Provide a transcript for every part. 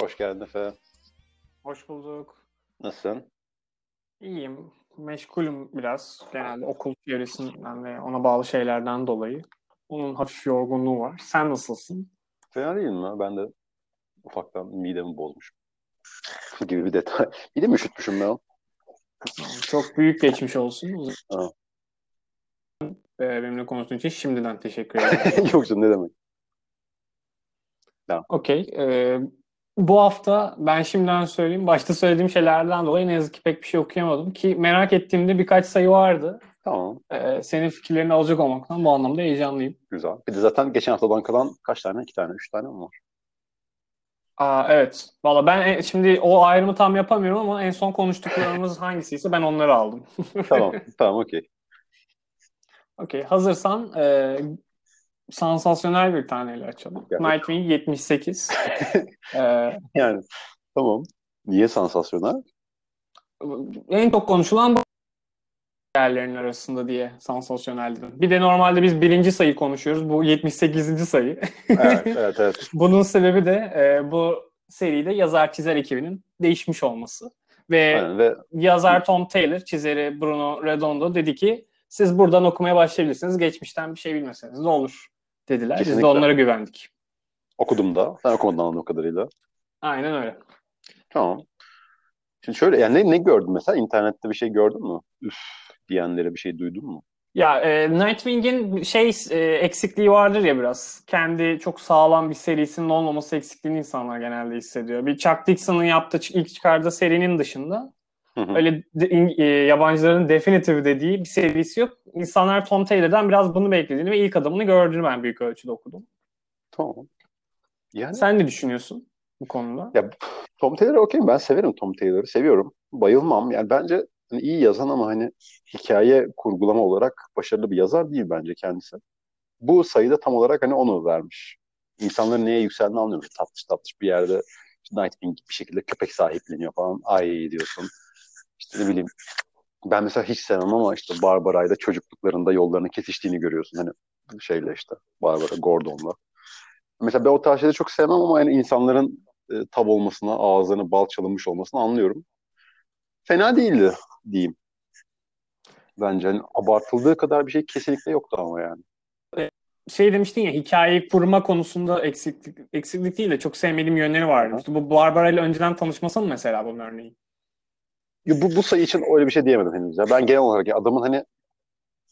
Hoş geldin Efe. Hoş bulduk. Nasılsın? İyiyim. Meşgulüm biraz. Genelde okul çevresinden ve ona bağlı şeylerden dolayı. Onun hafif yorgunluğu var. Sen nasılsın? Fena değilim mi? Ben de ufaktan midemi bozmuşum. gibi bir detay. Bir de mi üşütmüşüm ben? Çok büyük geçmiş olsun. Ha. Ee, benimle konuştuğun için şimdiden teşekkür ederim. Yok canım ne demek. Okey. Ee, bu hafta ben şimdiden söyleyeyim. Başta söylediğim şeylerden dolayı ne yazık ki pek bir şey okuyamadım. Ki merak ettiğimde birkaç sayı vardı. Tamam. Ee, senin fikirlerini alacak olmaktan bu anlamda heyecanlıyım. Güzel. Bir de zaten geçen haftadan kalan kaç tane? İki tane, üç tane mi var? Aa, evet. Valla ben en- şimdi o ayrımı tam yapamıyorum ama en son konuştuklarımız hangisiyse ben onları aldım. Tamam. tamam okey. Okey. Hazırsan e, sansasyonel bir taneyle açalım. Gerçekten. Nightwing 78. E, Yani tamam. Niye sansasyonel? en çok konuşulan bu yerlerin arasında diye sansasyonel dedim. Bir de normalde biz birinci sayı konuşuyoruz. Bu 78. sayı. Evet, evet, evet. Bunun sebebi de e, bu seride yazar çizer ekibinin değişmiş olması. Ve Aynen. Ve yazar Tom Taylor, çizeri Bruno Redondo dedi ki siz buradan okumaya başlayabilirsiniz. Geçmişten bir şey bilmeseniz ne olur dediler. Biz de Kesinlikle. onlara güvendik. okudum da. Sen okumadın anladığım kadarıyla. Aynen öyle. Tamam. Şimdi şöyle yani ne, ne gördün mesela? İnternette bir şey gördün mü? Üf diyenlere bir şey duydun mu? Ya e, Nightwing'in şey e, eksikliği vardır ya biraz. Kendi çok sağlam bir serisinin olmaması eksikliğini insanlar genelde hissediyor. Bir Chuck Dixon'ın yaptığı ilk çıkardığı serinin dışında Hı hı. öyle de- e, yabancıların definitive dediği bir serisi yok. İnsanlar Tom Taylor'dan biraz bunu beklediğini ve ilk adımını gördüğünü ben büyük ölçüde okudum. Tamam. Yani Sen ne düşünüyorsun bu konuda? Ya Tom Taylor okey ben severim Tom Taylor'ı seviyorum. Bayılmam. Yani bence hani iyi yazan ama hani hikaye kurgulama olarak başarılı bir yazar değil bence kendisi. Bu sayıda tam olarak hani onu vermiş. İnsanların neye yükseldiğini anlıyorum. Tatlış tatlış bir yerde Nightwing bir şekilde köpek sahipleniyor falan. Ay diyorsun. Ne bileyim. Ben mesela hiç sevmem ama işte Barbara'yla çocukluklarında yollarını kesiştiğini görüyorsun. Hani şeyle işte Barbara Gordon'la. Mesela ben o tarz şeyleri çok sevmem ama yani insanların e, tab olmasına, ağızlarına bal çalınmış olmasını anlıyorum. Fena değildi diyeyim. Bence hani abartıldığı kadar bir şey kesinlikle yoktu ama yani. Şey demiştin ya hikayeyi kurma konusunda eksiklik, eksiklik değil de çok sevmediğim yönleri vardı. İşte bu Barbara ile önceden tanışması mı mesela bunun örneği? Bu, bu sayı için öyle bir şey diyemedim henüz. Ya. Ben genel olarak ya adamın hani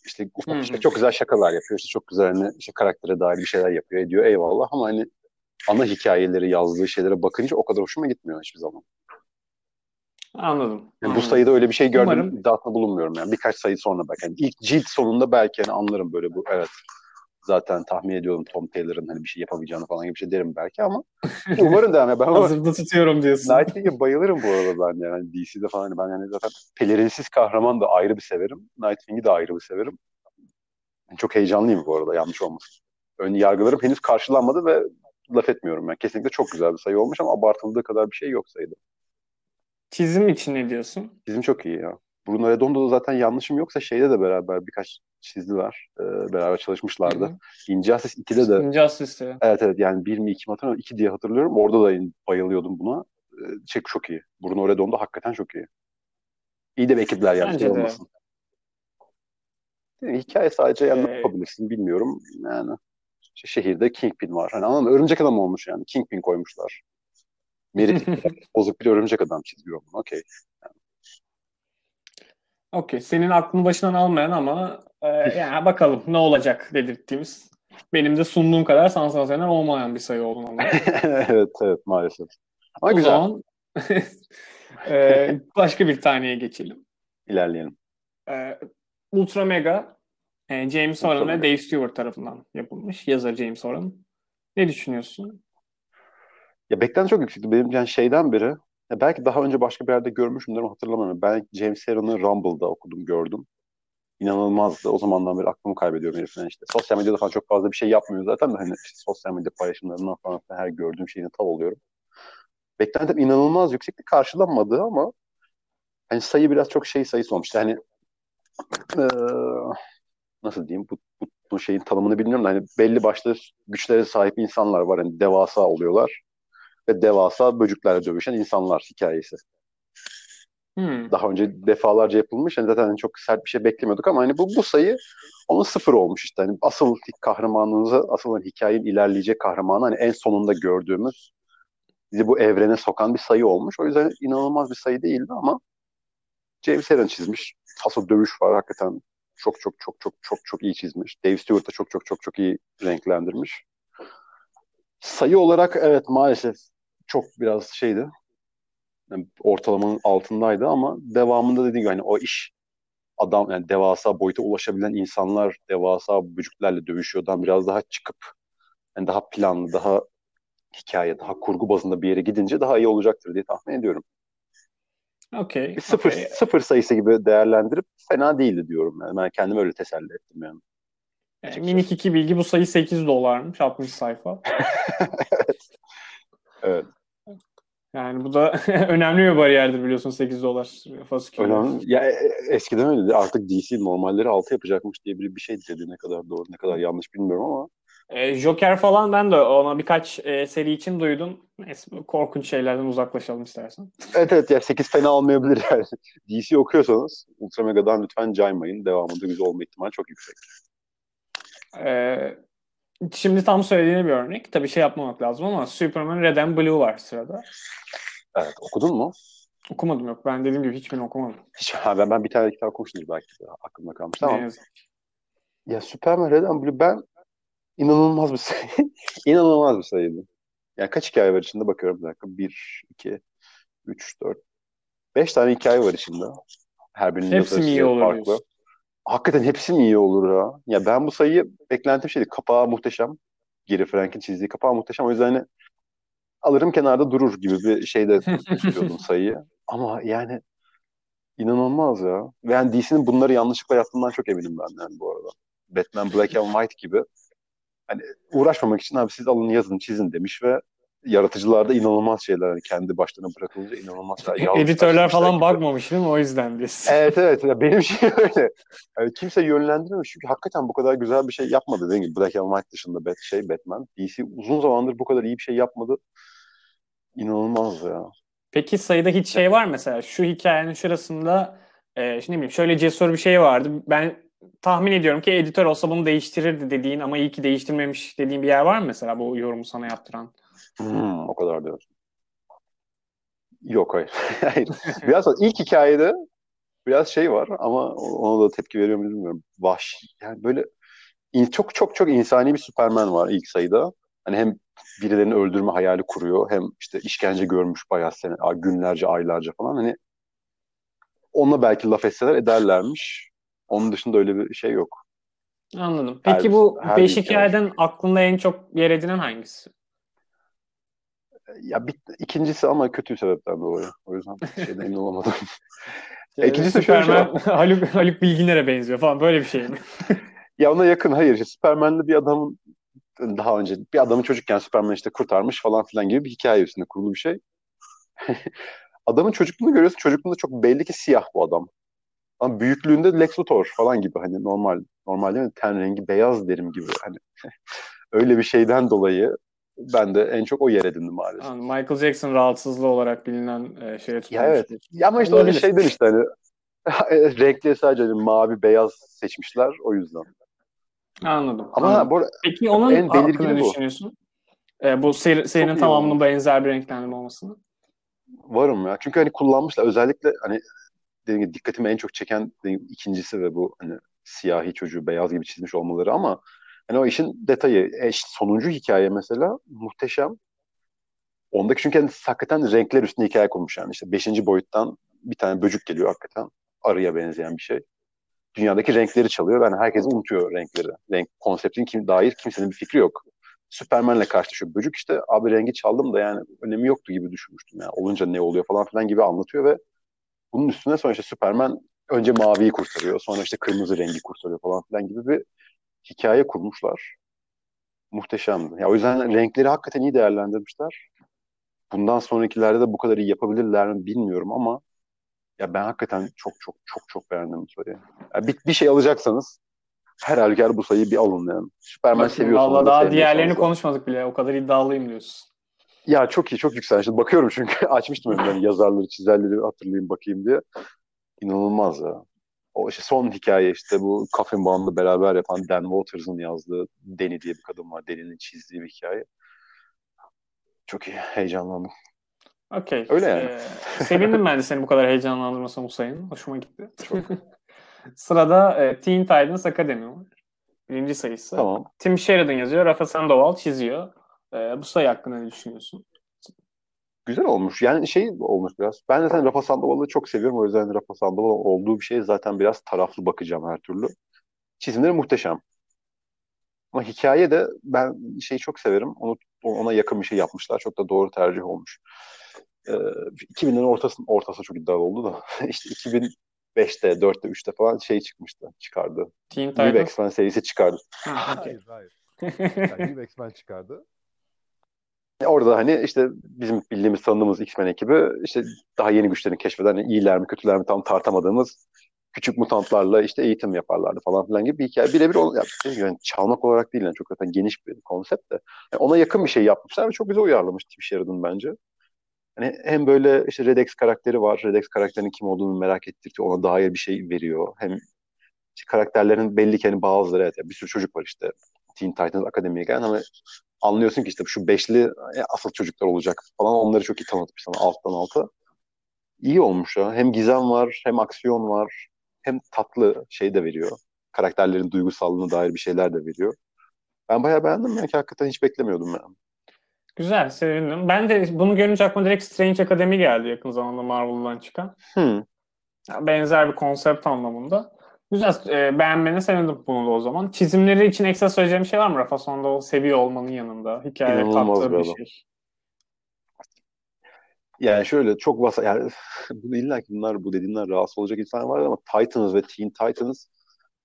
işte ufak hı. işte çok güzel şakalar yapıyor. İşte çok güzel hani işte karaktere dair bir şeyler yapıyor ediyor eyvallah ama hani ana hikayeleri yazdığı şeylere bakınca o kadar hoşuma gitmiyor hiçbir zaman. Anladım. Yani bu anladım. sayıda öyle bir şey gördüm Umarım- iddiasında bulunmuyorum yani. Birkaç sayı sonra belki. Yani ilk cilt sonunda belki hani anlarım böyle bu evet zaten tahmin ediyorum Tom Taylor'ın hani bir şey yapamayacağını falan gibi bir şey derim belki ama umarım da yani ben Hazırda tutuyorum diyorsun. Nightwing'e bayılırım bu arada ben yani Hani DC'de falan ben yani zaten pelerinsiz kahraman da ayrı bir severim. Nightwing'i de ayrı bir severim. Yani çok heyecanlıyım bu arada yanlış olmasın. Ön yargılarım henüz karşılanmadı ve laf etmiyorum ben. Kesinlikle çok güzel bir sayı olmuş ama abartıldığı kadar bir şey yok sayıda. Çizim için ne diyorsun? Bizim çok iyi ya. Bruno Redondo'da zaten yanlışım yoksa şeyde de beraber birkaç çizdiler. Ee, beraber çalışmışlardı. Hı hı. Injustice 2'de de Injustice'de. evet evet yani 1 mi 2 mi hatırlamıyorum. 2 diye hatırlıyorum. Orada da bayılıyordum buna. Ee, Şey çok iyi. Bruno Redondo hakikaten çok iyi. İyi de bir ekipler yani Bence şey olmasın. Yani hikaye sadece yani ne Ee, yapabilirsin bilmiyorum. Yani şehirde Kingpin var. Hani anladın? Örümcek adam olmuş yani. Kingpin koymuşlar. Merit bozuk bir örümcek adam çiziyor bunu. Okey. Okey. Senin aklını başından almayan ama e, yani bakalım ne olacak dedirttiğimiz. Benim de sunduğum kadar sansasyonel olmayan bir sayı olduğunu anladım. evet evet maalesef. Ama o güzel. zaman e, başka bir taneye geçelim. İlerleyelim. E, Ultra Mega e, James Horan ve. Dave Stewart tarafından yapılmış. Yazar James Horan. Ne düşünüyorsun? Ya beklenti çok yüksekti. Benim yani şeyden beri ya belki daha önce başka bir yerde görmüşümdür ama hatırlamıyorum. Ben James Aaron'ı Rumble'da okudum, gördüm. İnanılmazdı. O zamandan beri aklımı kaybediyorum heriften işte. Sosyal medyada falan çok fazla bir şey yapmıyor zaten hani işte sosyal medya paylaşımlarından falan her gördüğüm şeyine tav oluyorum. Beklentim inanılmaz yüksekti. Karşılanmadı ama hani sayı biraz çok şey sayısı olmuştu. Hani eee, nasıl diyeyim bu, bu, bu şeyin tanımını bilmiyorum da hani belli başlı güçlere sahip insanlar var. Hani devasa oluyorlar. Ve devasa böceklerle dövüşen insanlar hikayesi. Hmm. Daha önce defalarca yapılmış. Yani zaten çok sert bir şey beklemiyorduk ama hani bu bu sayı onun sıfır olmuş işte. Hani asıl kahramanınızı, asıl hani hikayenin ilerleyecek kahramanı hani en sonunda gördüğümüz bizi bu evrene sokan bir sayı olmuş. O yüzden inanılmaz bir sayı değildi ama James Aaron çizmiş. Taso dövüş var hakikaten çok çok çok çok çok çok iyi çizmiş. Dave Stewart da çok çok çok çok iyi renklendirmiş. Sayı olarak evet maalesef çok biraz şeydi. Yani ortalamanın altındaydı ama devamında dediğim gibi hani o iş adam yani devasa boyuta ulaşabilen insanlar devasa vücutlarla dövüşüyordan biraz daha çıkıp yani daha planlı, daha hikaye, daha kurgu bazında bir yere gidince daha iyi olacaktır diye tahmin ediyorum. Okay. Bir sıfır, okay. sıfır sayısı gibi değerlendirip fena değildi diyorum yani. Ben kendimi öyle teselli ettim yani. yani minik iki bilgi bu sayı 8 dolarmış 60 sayfa. evet. Evet. Yani bu da önemli bir bariyerdir biliyorsun 8 dolar fasikül. Önemli. Ya e, e, eskiden öyleydi. Artık DC normalleri 6 yapacakmış diye bir, bir şey dedi. Ne kadar doğru ne kadar yanlış bilmiyorum ama. E, Joker falan ben de ona birkaç e, seri için duydum. Neyse, korkunç şeylerden uzaklaşalım istersen. evet evet ya 8 fena olmayabilir yani. DC okuyorsanız Ultra Mega'dan lütfen caymayın. Devamında güzel olma ihtimali çok yüksek. Ee, Şimdi tam söylediğine bir örnek. Tabii şey yapmamak lazım ama Superman Red and Blue var sırada. Evet okudun mu? Okumadım yok. Ben dediğim gibi hiçbirini okumadım. Hiç, ha, ben, ben bir tane kitap okumuştum belki aklımda kalmış. Tamam. Ya Superman Red and Blue ben inanılmaz bir sayı. inanılmaz bir sayıydı. Yani kaç hikaye var içinde bakıyorum bir dakika. Bir, iki, üç, dört, beş tane hikaye var içinde. Her birinin Hepsi mi iyi olur farklı. Diyorsun? Hakikaten hepsi mi iyi olur ya? Ya ben bu sayıyı beklentim şeydi. Kapağı muhteşem. Geri Frank'in çizdiği kapağı muhteşem. O yüzden hani alırım kenarda durur gibi bir şeyde tutuyordum sayıyı. Ama yani inanılmaz ya. Ve yani DC'nin bunları yanlışlıkla yaptığından çok eminim ben yani bu arada. Batman Black and White gibi. Hani uğraşmamak için abi siz alın yazın çizin demiş ve yaratıcılarda inanılmaz şeyler hani kendi başlarına bırakılınca inanılmaz şeyler. Editörler falan gibi. bakmamış değil mi o yüzden diyorsun. Evet evet ya benim şey öyle. Yani kimse yönlendirmemiş çünkü hakikaten bu kadar güzel bir şey yapmadı dediğim gibi Black and White dışında Bat, şey Batman. DC uzun zamandır bu kadar iyi bir şey yapmadı. İnanılmaz ya. Peki sayıda hiç şey var mesela şu hikayenin şurasında e, şimdi ne bileyim şöyle cesur bir şey vardı. Ben tahmin ediyorum ki editör olsa bunu değiştirirdi dediğin ama iyi ki değiştirmemiş dediğin bir yer var mı mesela bu yorumu sana yaptıran? Hmm, o kadar diyorsun. Yok hayır. hayır. Biraz ilk hikayede biraz şey var ama ona da tepki veriyor muyum bilmiyorum. Vahşi. Yani böyle çok çok çok insani bir Superman var ilk sayıda. Hani hem birilerini öldürme hayali kuruyor hem işte işkence görmüş bayağı sene, günlerce, aylarca falan. Hani onunla belki laf etseler ederlermiş. Onun dışında öyle bir şey yok. Anladım. Peki her, bu her beş hikayeden aklında en çok yer edinen hangisi? Ya bir, ikincisi ama kötü sebepten dolayı. O yüzden şeyden emin olamadım. Şey, İkincisi şöyle şey Haluk, Haluk Bilginer'e benziyor falan böyle bir şey mi? ya ona yakın hayır. İşte Superman'li bir adamın daha önce bir adamın çocukken Superman işte kurtarmış falan filan gibi bir hikaye üstünde kurulu bir şey. Adamın çocukluğunu görüyorsun. Çocukluğunda çok belli ki siyah bu adam. Ama büyüklüğünde Lex Luthor falan gibi hani normal normal değil mi? Ten rengi beyaz derim gibi hani öyle bir şeyden dolayı ben de en çok o yer edindim maalesef. Yani Michael Jackson rahatsızlığı olarak bilinen e, şeye tutulmuş. Ya evet. Ya ama işte öyle şeyden işte hani renkli sadece hani mavi beyaz seçmişler o yüzden. Anladım. Ama anladım. Bu, Peki onun en hakkında ne düşünüyorsun? E, bu seri, serinin tamamının benzer bir renklendirme olmasını. Varım ya. Çünkü hani kullanmışlar. Özellikle hani dediğim gibi dikkatimi en çok çeken ikincisi ve bu hani siyahi çocuğu beyaz gibi çizmiş olmaları ama hani o işin detayı. E, sonuncu hikaye mesela muhteşem. Ondaki çünkü hani hakikaten renkler üstünde hikaye kurmuş yani. İşte beşinci boyuttan bir tane böcük geliyor hakikaten. Arıya benzeyen bir şey. Dünyadaki renkleri çalıyor. Yani herkes unutuyor renkleri. Renk konseptin kim, dair kimsenin bir fikri yok. Superman'le karşılaşıyor böcük işte abi rengi çaldım da yani önemi yoktu gibi düşünmüştüm. Yani olunca ne oluyor falan filan gibi anlatıyor ve bunun üstüne sonra işte Superman önce maviyi kurtarıyor. Sonra işte kırmızı rengi kurtarıyor falan filan gibi bir hikaye kurmuşlar. Muhteşemdi. Ya o yüzden renkleri hakikaten iyi değerlendirmişler. Bundan sonrakilerde de bu kadar iyi yapabilirler mi bilmiyorum ama ya ben hakikaten çok çok çok çok beğendim bu. Yani bir, bir şey alacaksanız her halükarda bu sayıyı bir alın yani. Bakın, seviyorsanız. Valla daha diğerlerini konuşmadık bile. O kadar iddialıyım diyorsun. Ya çok iyi, çok yükselen. Şimdi bakıyorum çünkü açmıştım önümden yazarları, çizerleri hatırlayayım bakayım diye. İnanılmaz ya. O işte son hikaye işte bu Coffin Bond'la beraber yapan Dan Waters'ın yazdığı Deni diye bir kadın var. Deni'nin çizdiği bir hikaye. Çok iyi, heyecanlandım. Okey. Öyle yani. Ee, sevindim ben de seni bu kadar heyecanlandırmasam Hüseyin. Hoşuma gitti. Sırada e, Teen Titans Academy var. Birinci sayısı. Tamam. Tim Sheridan yazıyor, Rafa Sandoval çiziyor. E, bu sayı hakkında ne düşünüyorsun? Güzel olmuş. Yani şey olmuş biraz. Ben zaten Rafa Sandoval'ı çok seviyorum. O yüzden Rafa Sandoval olduğu bir şey zaten biraz taraflı bakacağım her türlü. Çizimleri muhteşem. Ama hikaye de ben şeyi çok severim. Onu, ona yakın bir şey yapmışlar. Çok da doğru tercih olmuş. Ee, 2000'lerin ortası, ortası çok iddialı oldu da. işte 2005'te, 4'te, 3'te falan şey çıkmıştı. Çıkardı. Teen New Titans. X-Men serisi çıkardı. Ha. Hayır hayır. Yani New X-Men çıkardı. Orada hani işte bizim bildiğimiz tanıdığımız X-Men ekibi işte daha yeni güçlerini keşfeden hani iyiler mi kötüler mi tam tartamadığımız küçük mutantlarla işte eğitim yaparlardı falan filan gibi bir hikaye. Birebir onu yaptı. Yani çalmak olarak değil yani çok zaten geniş bir konsept de. Yani ona yakın bir şey yapmışlar ve çok güzel uyarlamış Tim Sheridan bence. Hani hem böyle işte Red X karakteri var. Red X karakterinin kim olduğunu merak ettirtiyor. Ona dair bir şey veriyor. Hem işte karakterlerin belli ki hani bazıları evet bir sürü çocuk var işte Teen Titans Akademi'ye gelen ama anlıyorsun ki işte şu beşli e, asıl çocuklar olacak falan onları çok iyi tanıtmış sana alttan alta. İyi olmuş ya. Hem gizem var, hem aksiyon var, hem tatlı şey de veriyor. Karakterlerin duygusallığına dair bir şeyler de veriyor. Ben bayağı beğendim ya ki hakikaten hiç beklemiyordum yani. Güzel, sevindim. Ben de bunu görünce aklıma direkt Strange Academy geldi yakın zamanda Marvel'dan çıkan. Hmm. Benzer bir konsept anlamında. Güzel, e, beğenmene sevindim bunu da o zaman. Çizimleri için ekstra söyleyeceğim bir şey var mı Rafa Sandoval seviyor olmanın yanında? Hikayeye İnanılmaz kattığı bir bir adam. şey. Yani şöyle çok vasat yani bunu illa ki bunlar bu dediğimden rahatsız olacak insan var ama Titans ve Teen Titans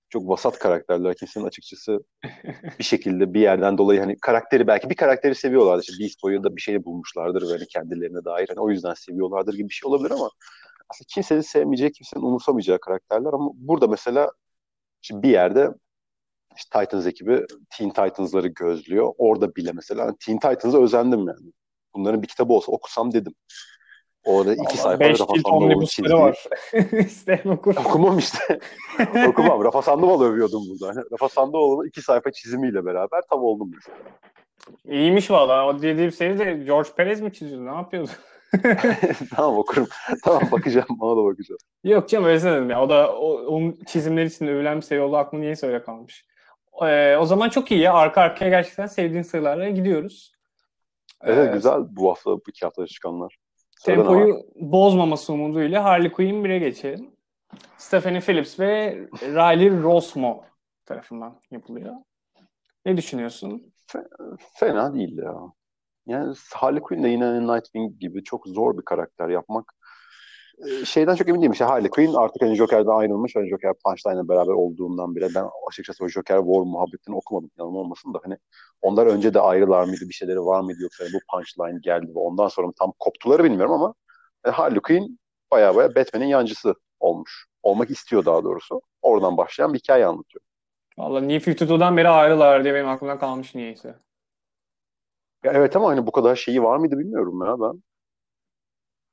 çok vasat karakterler. Kimsenin açıkçası bir şekilde bir yerden dolayı hani karakteri belki bir karakteri seviyorlardır. İşte Beast Boy'u da bir şey bulmuşlardır ve hani kendilerine dair. Hani o yüzden seviyorlardır gibi bir şey olabilir ama aslında kimsenin sevmeyeceği, kimsenin umursamayacağı karakterler ama burada mesela şimdi bir yerde işte Titans ekibi Teen Titans'ları gözlüyor. Orada bile mesela hani Teen Titans'a özendim yani. Bunların bir kitabı olsa okusam dedim. Orada iki sayfa Rafa Sandoval'ın çizdiği. var. İsteyen okur. Okumam işte. Okumam. Rafa Sandoval övüyordum burada. Hani Rafa Sandoval'ın iki sayfa çizimiyle beraber tam oldum mesela. İyiymiş valla. O dediğim seri de George Perez mi çiziyordu? Ne yapıyordu? tamam okurum. tamam bakacağım. Bana da bakacağım. Yok canım öyle dedim ya. O da o, onun çizimleri için övülen bir seri oldu. Aklım niyeyse öyle kalmış. Ee, o zaman çok iyi ya. Arka arkaya gerçekten sevdiğin sayılarla gidiyoruz. Evet Ee, güzel bu hafta, bu iki hafta çıkanlar. Sırada? Tempoyu bozmaması umuduyla Harley Quinn 1'e geçelim. Stephanie Phillips ve Riley Rossmo tarafından yapılıyor. Ne düşünüyorsun? Fena değil ya. Yani Harley Quinn de yine Nightwing gibi çok zor bir karakter yapmak. Ee, Şeyden çok emin değilim. İşte Harley Quinn artık hani Joker'den ayrılmış. Hani Joker Punchline'la beraber olduğundan bile ben açıkçası o Joker War muhabbetini okumadım. Yalan olmasın da hani onlar önce de ayrılar mıydı? Bir şeyleri var mıydı? Yoksa bu Punchline geldi ve ondan sonra tam koptuları bilmiyorum ama yani Harley Quinn baya baya Batman'in yancısı olmuş. Olmak istiyor daha doğrusu. Oradan başlayan bir hikaye anlatıyor. Valla New 52'dan beri ayrılar diye benim aklımdan kalmış niyeyse. Ya evet ama hani bu kadar şeyi var mıydı bilmiyorum ya ben.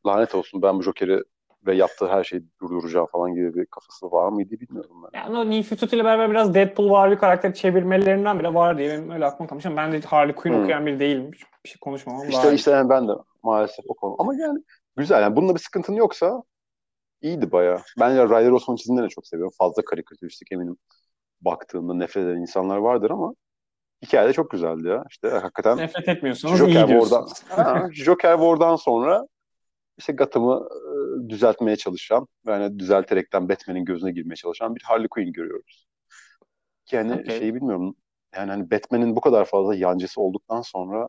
Lanet olsun ben bu Joker'i ve yaptığı her şeyi durduracağım falan gibi bir kafası var mıydı bilmiyorum ben. Yani o New 52 ile beraber biraz Deadpool var bir karakter çevirmelerinden bile var diye benim öyle aklıma kalmış ama ben de Harley Quinn Hmm. okuyan biri değilim. Bir şey konuşmam İşte iyi. işte yani ben de maalesef o konu. Ama yani güzel yani bununla bir sıkıntın yoksa iyiydi bayağı. Ben ya Ryder Osman çizimlerini çok seviyorum. Fazla karikatüristik eminim baktığımda nefret eden insanlar vardır ama hikaye de çok güzeldi ya. İşte hakikaten Nefret etmiyorsanız Joker iyi. War'dan, Ha, Joker War'dan sonra işte Gotham'ı e, düzeltmeye çalışan ve hani düzelterekten Batman'in gözüne girmeye çalışan bir Harley Quinn görüyoruz. Ki hani Okey. şeyi bilmiyorum yani hani Batman'in bu kadar fazla yancısı olduktan sonra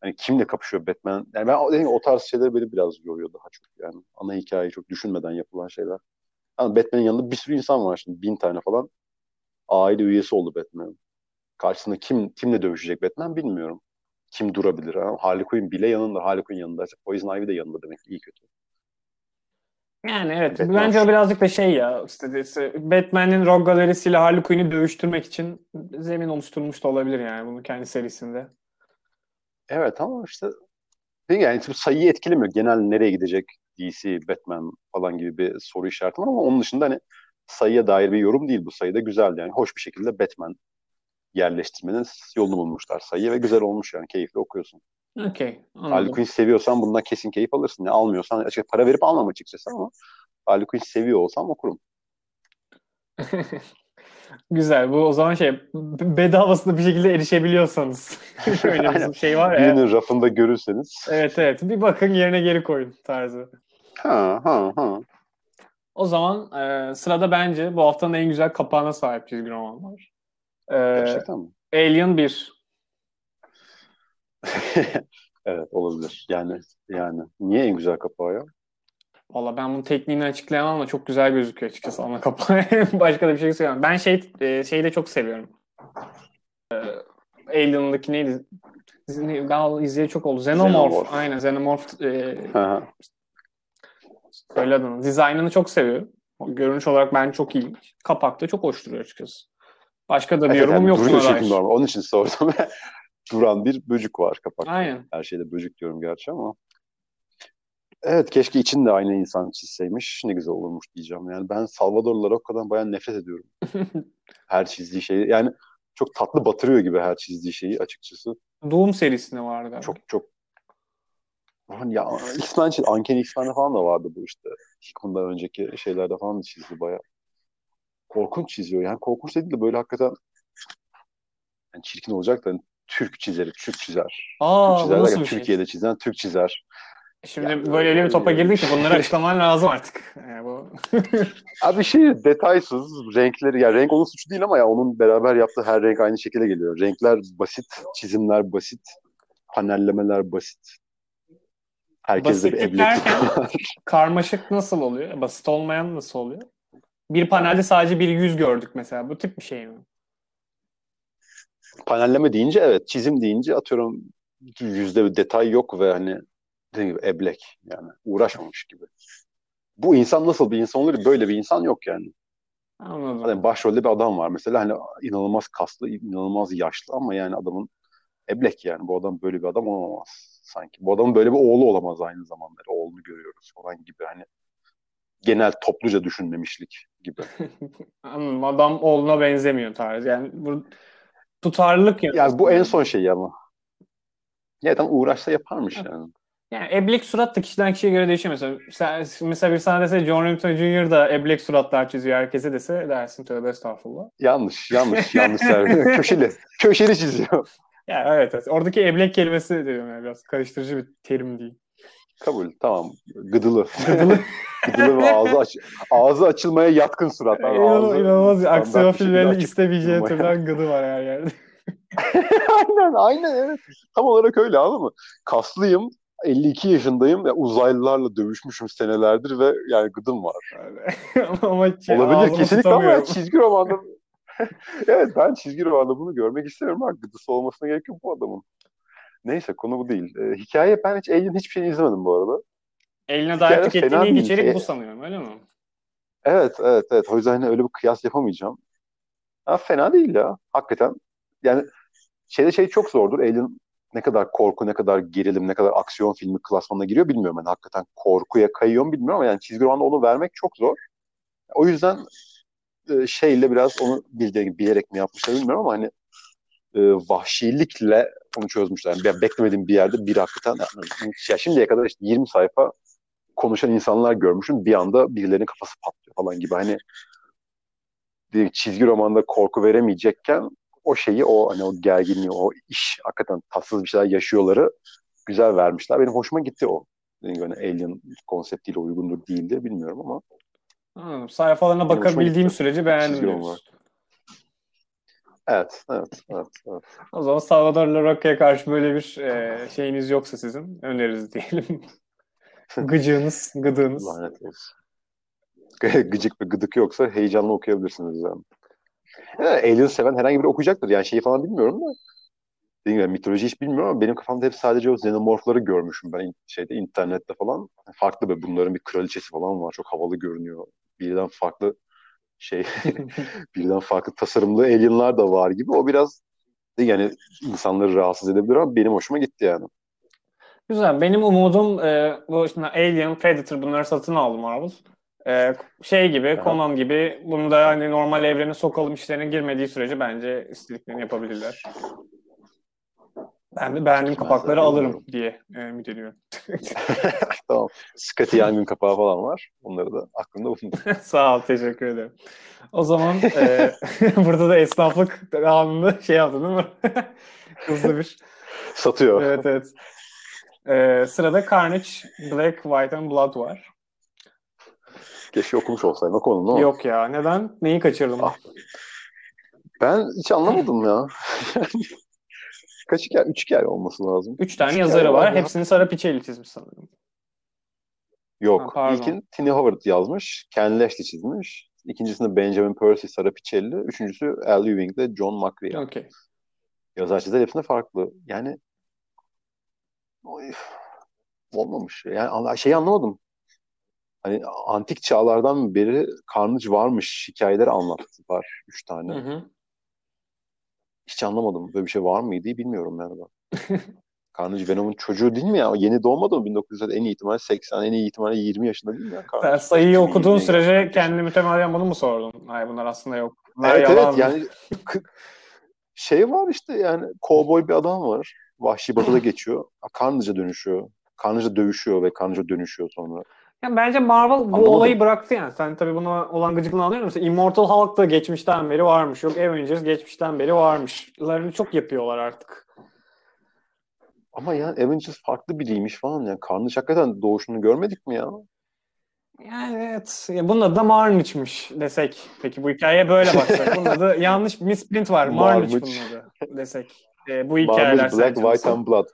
hani kimle kapışıyor Batman? Yani ben gibi o tarz şeyler beni biraz yoruyor daha çok yani. Ana hikayeyi çok düşünmeden yapılan şeyler. Yani Batman'in yanında bir sürü insan var şimdi bin tane falan. Aile üyesi oldu Batman'in. Karşısında kim kimle dövüşecek Batman bilmiyorum. Kim durabilir? Ha? Harley Quinn bile yanında. Harley Quinn yanında. Poison Ivy de yanında demek iyi kötü. Yani evet. Batman. Bence o birazcık da şey ya. işte, Batman'in Rogue Galerisi'yle Harley Quinn'i dövüştürmek için zemin oluşturmuş da olabilir yani bunu kendi serisinde. Evet ama işte yani sayıyı etkilemiyor. Genel nereye gidecek DC, Batman falan gibi bir soru işareti var ama onun dışında hani sayıya dair bir yorum değil bu sayıda güzel yani. Hoş bir şekilde Batman yerleştirmenin yolunu bulmuşlar sayıya ve güzel olmuş yani keyifli okuyorsun. Okey. Harley Quinn seviyorsan bundan kesin keyif alırsın. Yani almıyorsan açıkçası para verip almam açıkçası ama Harley Quinn seviyor olsam okurum. Güzel. Bu o zaman şey bedavasında bir şekilde erişebiliyorsanız. Öyle bir şey var ya. Birinin rafında görürseniz. Evet evet. Bir bakın yerine geri koyun tarzı. Ha ha ha. O zaman e, sırada bence bu haftanın en güzel kapağına sahip çizgi roman var. E, Gerçekten mi? Alien 1. evet olabilir. Yani yani niye en güzel kapağı ya? Valla ben bunun tekniğini açıklayamam ama çok güzel gözüküyor açıkçası ana kapağı. Başka da bir şey söyleyemem. Ben şey e, şeyi de çok seviyorum. E, Alien'daki neydi? Ben izleyeli çok oldu. Xenomorph. Xenomorph. Aynen Xenomorph. E, söyle adını. Dizaynını çok seviyorum. Görünüş olarak ben çok iyi. Kapakta çok hoş duruyor açıkçası. Başka da bir Evet, yorumum yok buna dair. normal. Onun için sordum. Duran bir böcük var kapakta. Aynen. Her şeyde böcük diyorum gerçi ama. Evet keşke için de aynı insan çizseymiş. Ne güzel olurmuş diyeceğim. Yani ben Salvador Larocco'dan bayağı nefret ediyorum. her çizdiği şeyi. Yani çok tatlı batırıyor gibi her çizdiği şeyi açıkçası. Doom serisinde vardı. abi. Çok çok ya X-Men Uncanny X-Men'de falan da vardı bu işte. Hickman'dan önceki şeylerde falan da çizdi bayağı. Korkunç çiziyor. Yani korkunç değil de böyle hakikaten yani çirkin olacak da hani Türk çizeri, Türk çizer. Aa, Türk çizer nasıl bir şey? Türkiye'de çizen Türk çizer. Şimdi Yani böyle öyle bir topa girdin ki bir- bunları açıklaman lazım artık. Yani bu Abi şey detaysız renkleri ya renk onun suçu değil ama ya onun beraber yaptığı her renk aynı şekilde geliyor. Renkler basit, çizimler basit, panellemeler basit. Herkeste bir Basitlik eblek derken- var. karmaşık nasıl oluyor? Basit olmayan nasıl oluyor? Bir panelde sadece bir yüz gördük mesela. Bu tip bir şey mi? Panelleme deyince evet, çizim deyince atıyorum yüzde bir detay yok ve hani dediğim gibi eblek yani uğraşmamış gibi. Bu insan nasıl bir insan olur? Böyle bir insan yok yani. Anladım. Hani başrolde bir adam var mesela hani inanılmaz kaslı, inanılmaz yaşlı ama yani adamın eblek yani. Bu adam böyle bir adam olamaz sanki. Bu adamın böyle bir oğlu olamaz aynı zamanda. Oğlunu görüyoruz falan gibi hani genel topluca düşünmemişlik gibi. Anladım. Adam oğluna benzemiyor tarzı. Yani bu tutarlılık ya. Yani bu en son şey ama. Ya adam uğraşsa yaparmış yani. Yani eblek surat da kişiden kişiye göre değişiyor mesela. Sen, mesela bir sana dese John Remington Jr. da eblek suratlar çiziyor herkese dese dersin tövbe estağfurullah. Yanlış, yanlış, yanlış. Köşeli, köşeli çiziyor. Ya evet, evet. Oradaki eblek kelimesi diyorum yani biraz karıştırıcı bir terim değil. Kabul, tamam. Gıdılı. Gıdılı. Gıdılı ve ağzı, aç ağzı açılmaya yatkın suratlar. İnanılmaz, Ağzı inanılmaz aksiyon filmlerinin istemeyeceği türden gıdı var her yerde. aynen, aynen evet. Tam olarak öyle anladın mı? Kaslıyım, 52 yaşındayım ve uzaylılarla dövüşmüşüm senelerdir ve yani gıdım var. ama şey, Olabilir kesinlikle ama çizgi romanda evet ben çizgi romanda bunu görmek istemiyorum. Gıdısı olmasına gerek yok bu adamın. Neyse konu bu değil. Ee, hikaye ben hiç Alien hiçbir şey izlemedim bu arada. Eline Hikaye dair tükettiğin ilk içerik Şey- bu sanıyorum öyle mi? Evet evet evet. O yüzden hani öyle bir kıyas yapamayacağım. Ha, fena değil ya. Hakikaten. Yani şeyde şey çok zordur. Alien ne kadar korku, ne kadar gerilim, ne kadar aksiyon filmi klasmanına giriyor bilmiyorum. Yani hakikaten korkuya kayıyor mu bilmiyorum ama yani çizgi romanda onu vermek çok zor. O yüzden e, şeyle biraz onu bildiği bilerek mi yapmışlar bilmiyorum ama hani e, vahşilikle onu çözmüşler. Yani ben beklemediğim bir yerde bir hakikaten yani, ya şimdiye kadar işte 20 sayfa konuşan insanlar görmüşüm. Bir anda birilerinin kafası patlıyor falan gibi. Hani bir çizgi romanda korku veremeyecekken o şeyi, o hani o gerginliği, o iş hakikaten tatsız bir şeyler yaşıyorları güzel vermişler. Benim hoşuma gitti o. Hani Alien konseptiyle uygundur değildi bilmiyorum ama Anladım. Sayfalarına bakabildiğim gitti. sürece beğendim. Evet, evet, evet, evet. O zaman Salvador Larocque'ye karşı böyle bir e, şeyiniz yoksa sizin öneririz diyelim. Gıcığınız, gıdığınız. Lanet olsun. Gıcık ve gıdık yoksa heyecanlı okuyabilirsiniz yani. Yani Alien seven herhangi biri okuyacaktır. Yani şeyi falan bilmiyorum da. Dediğim gibi mitoloji hiç bilmiyorum ama benim kafamda hep sadece o xenomorfları görmüşüm ben şeyde internette falan. Farklı bir bunların bir kraliçesi falan var. Çok havalı görünüyor. Birden farklı şey birden farklı tasarımlı alienlar da var gibi. O biraz yani insanları rahatsız edebilir ama benim hoşuma gitti yani. Güzel. Benim umudum e, bu işte Alien, Predator bunları satın aldım Marvel. E, şey gibi, Aha. Conan gibi bunu da hani normal evrene sokalım işlerine girmediği sürece bence istediklerini yapabilirler. Ben de beğendiğim kapakları alırım diye e, ümit ediyorum. tamam. Scotty yangın kapağı falan var. Onları da aklımda bulundum. Sağ ol, teşekkür ederim. O zaman e, burada da esnaflık anında şey yaptın değil mi? Hızlı bir. Satıyor. Evet evet. E, sırada Carnage, Black, White and Blood var. Keşke okumuş olsaydım o ama. Yok ya. Neden? Neyi kaçırdım? Ah. Ben hiç anlamadım ya. Kaç hikaye? Üç hikaye olması lazım. Üç tane Üç yazarı var. var. Hepsini Sara Pichelli çizmiş sanırım. Yok. Ha. İlkin Tini Howard yazmış. Ken Lashley çizmiş. İkincisinde Benjamin Percy, Sara Pichelli. Üçüncüsü Al Ewing ile John McCrea. Okey. Yazar çizer hepsinde farklı. Yani Oy, olmamış. Yani şeyi anlamadım. Hani antik çağlardan beri Carnage varmış hikayeleri anlattılar. Üç tane. Hı hı. Hiç anlamadım. Böyle bir şey var mıydı bilmiyorum yani ben. Carnage Venom'un çocuğu değil mi ya? Yeni doğmadı mı 1900'de en iyi ihtimal 80, en iyi ihtimalle 20 yaşında değil mi ya Carnage? Sen sayıyı okuduğun 20'ye sürece kendini mütemadiyen bunu mu sordun? Hayır bunlar aslında yok. Bunlar Evet yalan. evet yani şey var işte yani kovboy bir adam var. Vahşi batıda geçiyor. Carnage'a dönüşüyor. Carnage'a dövüşüyor ve Carnage'a dönüşüyor sonra. Yani bence Marvel bu Anlamadım. olayı bıraktı yani. Sen tabii buna olan gıcıklığını anlıyor musun? Immortal Hulk da geçmişten beri varmış. Yok Avengers geçmişten beri varmış. Larını çok yapıyorlar artık. Ama yani Avengers farklı biriymiş falan yani. Carnage hakikaten doğuşunu görmedik mi ya? Yani evet. Ya bunun adı da Marnich'miş desek. Peki bu hikayeye böyle baksak. Bunun adı yanlış misprint var. Marnich Marnich. bunun adı desek. E, bu hikayeler Marvel, Black, White and Blood.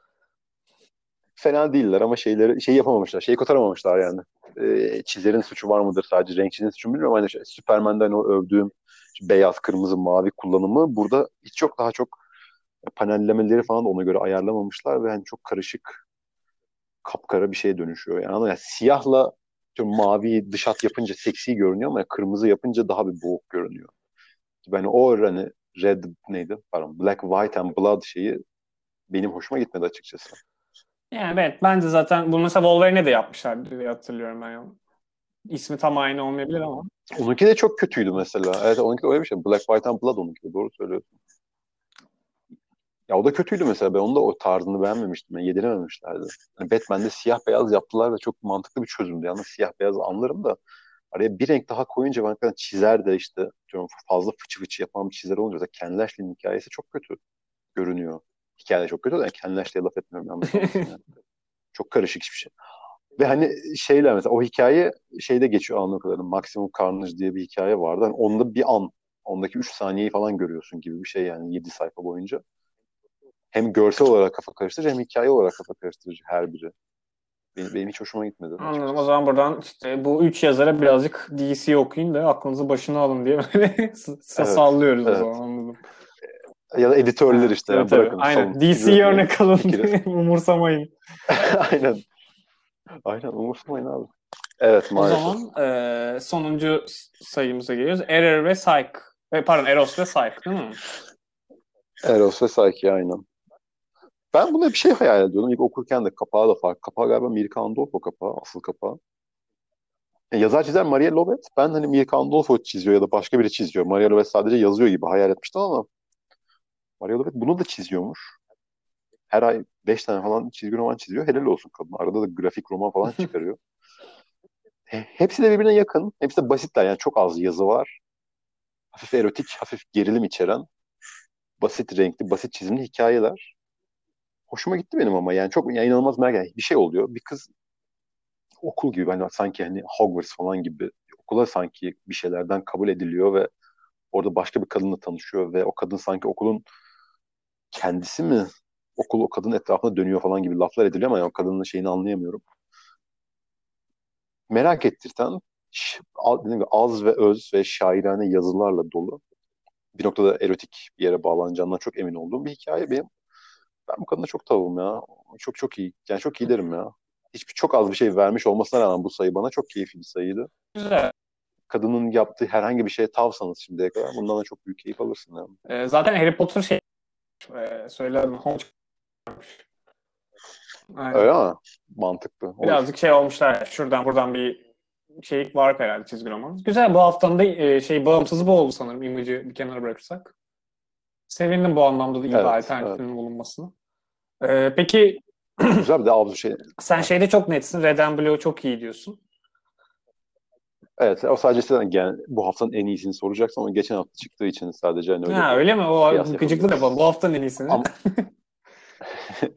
Fena değiller ama şeyleri şey yapamamışlar. Şeyi kotaramamışlar yani. Ee, çizerin suçu var mıdır sadece renkçinin suçu mu bilmiyorum. Hani şey, Superman'den o övdüğüm işte beyaz, kırmızı, mavi kullanımı burada hiç çok daha çok panellemeleri falan da ona göre ayarlamamışlar ve hani çok karışık kapkara bir şeye dönüşüyor. Yani, yani siyahla diyorum, mavi dış hat yapınca seksi görünüyor ama kırmızı yapınca daha bir boğuk görünüyor. Ben o hani red neydi? Pardon, black, white and blood şeyi benim hoşuma gitmedi açıkçası. Yani evet bence zaten bunu mesela Wolverine'e de yapmışlar diye hatırlıyorum ben. Yani. İsmi tam aynı olmayabilir ama. Onunki de çok kötüydü mesela. Evet onunki de öyle bir şey. Black, White and Blood onunki de. Doğru söylüyorsun. Ya o da kötüydü mesela. Ben onu da o tarzını beğenmemiştim. Yani yedirememişlerdi. Yani Batman'de siyah beyaz yaptılar ve çok mantıklı bir çözümdü. Yalnız siyah beyaz anlarım da araya bir renk daha koyunca ben çizer de işte fazla fıçı fıçı yapan bir çizer olunca da Ken hikayesi çok kötü görünüyor. Hikaye çok kötü de yani Ken Lashley'e laf etmiyorum. yani. Çok karışık hiçbir şey. Ve hani şeyler mesela o hikaye şeyde geçiyor anladığım kadarıyla. Maximum Carnage diye bir hikaye vardı. Hani onda bir an, ondaki 3 saniyeyi falan görüyorsun gibi bir şey yani 7 sayfa boyunca. Hem görsel olarak kafa karıştırıcı hem hikaye olarak kafa karıştırıcı her biri. Benim, benim hiç hoşuma gitmedi. Anladım. O zaman buradan işte bu üç yazara birazcık DC okuyun da aklınızı başına alın diye böyle Evet, sallıyoruz evet. o zaman anladım. Ya da editörler işte. Tabii, yani bırakın, Aynen. DC'ye örnek alın Fikri. diye umursamayın. Aynen. Aynen umursamayın abi. Evet O maalesef. zaman e, sonuncu sayımıza geliyoruz. Error ve Psych. E, pardon Eros ve Psych değil mi? Eros ve Psyche aynen. Ben buna bir şey hayal ediyordum. İlk okurken de kapağı da farklı. Kapağı galiba Mirka Andolfo kapağı. Asıl kapağı. E, yazar çizer Maria Lovet. Ben hani Mirka Andolfo çiziyor ya da başka biri çiziyor. Maria Lovet sadece yazıyor gibi hayal etmiştim ama Maria Lovet bunu da çiziyormuş. Her ay 5 tane falan çizgi roman çiziyor. Helal olsun kadın. Arada da grafik roman falan çıkarıyor. He- Hepsi de birbirine yakın. Hepsi de basitler. Yani çok az yazı var. Hafif erotik, hafif gerilim içeren, basit renkli, basit çizimli hikayeler. Hoşuma gitti benim ama yani çok yani inanılmaz merak yani bir şey oluyor. Bir kız okul gibi hani sanki hani Hogwarts falan gibi okula sanki bir şeylerden kabul ediliyor ve orada başka bir kadınla tanışıyor ve o kadın sanki okulun kendisi mi okul o kadının etrafında dönüyor falan gibi laflar ediliyor ama yani o kadının şeyini anlayamıyorum. Merak ettirten dediğim gibi az ve öz ve şairane yazılarla dolu. Bir noktada erotik bir yere bağlanacağından çok emin olduğum bir hikaye benim. Ben bu kadına çok tavım ya. Çok çok iyi. Yani çok iyi derim ya. Hiçbir çok az bir şey vermiş olmasına rağmen bu sayı bana çok keyifli bir sayıydı. Güzel. Kadının yaptığı herhangi bir şeye tavsanız şimdiye kadar bundan da çok büyük keyif alırsın yani. E, zaten Harry Potter şey e, söyledim. Hoş. Aynen. Öyle mi? Mantıklı. Olur. Birazcık şey olmuşlar. Şuradan buradan bir şey var herhalde çizgi roman. Güzel bu haftanın da e, şey bağımsız bu oldu sanırım imajı bir kenara bırakırsak. Sevindim bu anlamda da iyi Evet, alternatifinin bulunmasını. Ee, peki Güzel bir de avlu şey. sen şeyde çok netsin. Red and Blue çok iyi diyorsun. Evet o sadece sen yani bu haftanın en iyisini soracaksın ama geçen hafta çıktığı için sadece hani öyle ha, öyle mi? O yapabiliriz. yapalım. Bu haftanın en iyisini. Ama-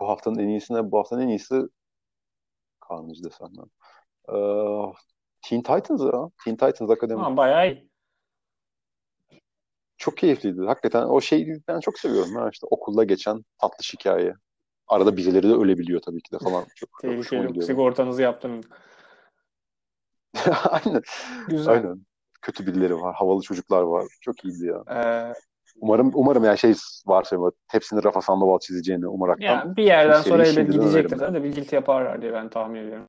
bu haftanın en iyisine bu haftanın en iyisi Kanlıcı desem ben. Ee, Teen Titans ya. Teen Titans Akademi. Ha, bayağı iyi. Çok keyifliydi. Hakikaten o şeyi ben çok seviyorum. Ha. işte okulda geçen tatlış hikaye. Arada birileri de ölebiliyor tabii ki de falan. Çok, Tehlikeli. Sigortanızı yaptırın. Aynen. Güzel. Aynen. Kötü birileri var. Havalı çocuklar var. Çok iyiydi ya. Ee, Umarım umarım yani şey varsa hepsini Rafa Sandoval çizeceğini umaraktan. ya bir yerden seri sonra elbet şimdiden gidecektir. önerim de bir guilty yaparlar diye ben tahmin ediyorum.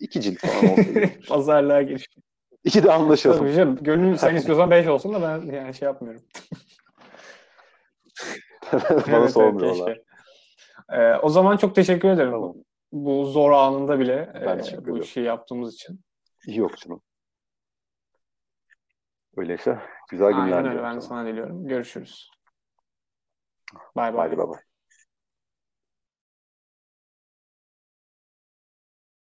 İki cilt falan olsaydı. Pazarlığa giriş. İki de anlaşalım. Tabii canım. Gönül sen istiyorsan 5 olsun da ben yani şey yapmıyorum. Bana Evet, evet, sormuyorlar. keşke. Ee, o zaman çok teşekkür ederim. Tamam. Bu zor anında bile Ben e, bu işi yaptığımız için. Yok canım. Öyleyse güzel günler Aynen öyle. Ben sana. diliyorum. Görüşürüz. Bay bay. Bay bay.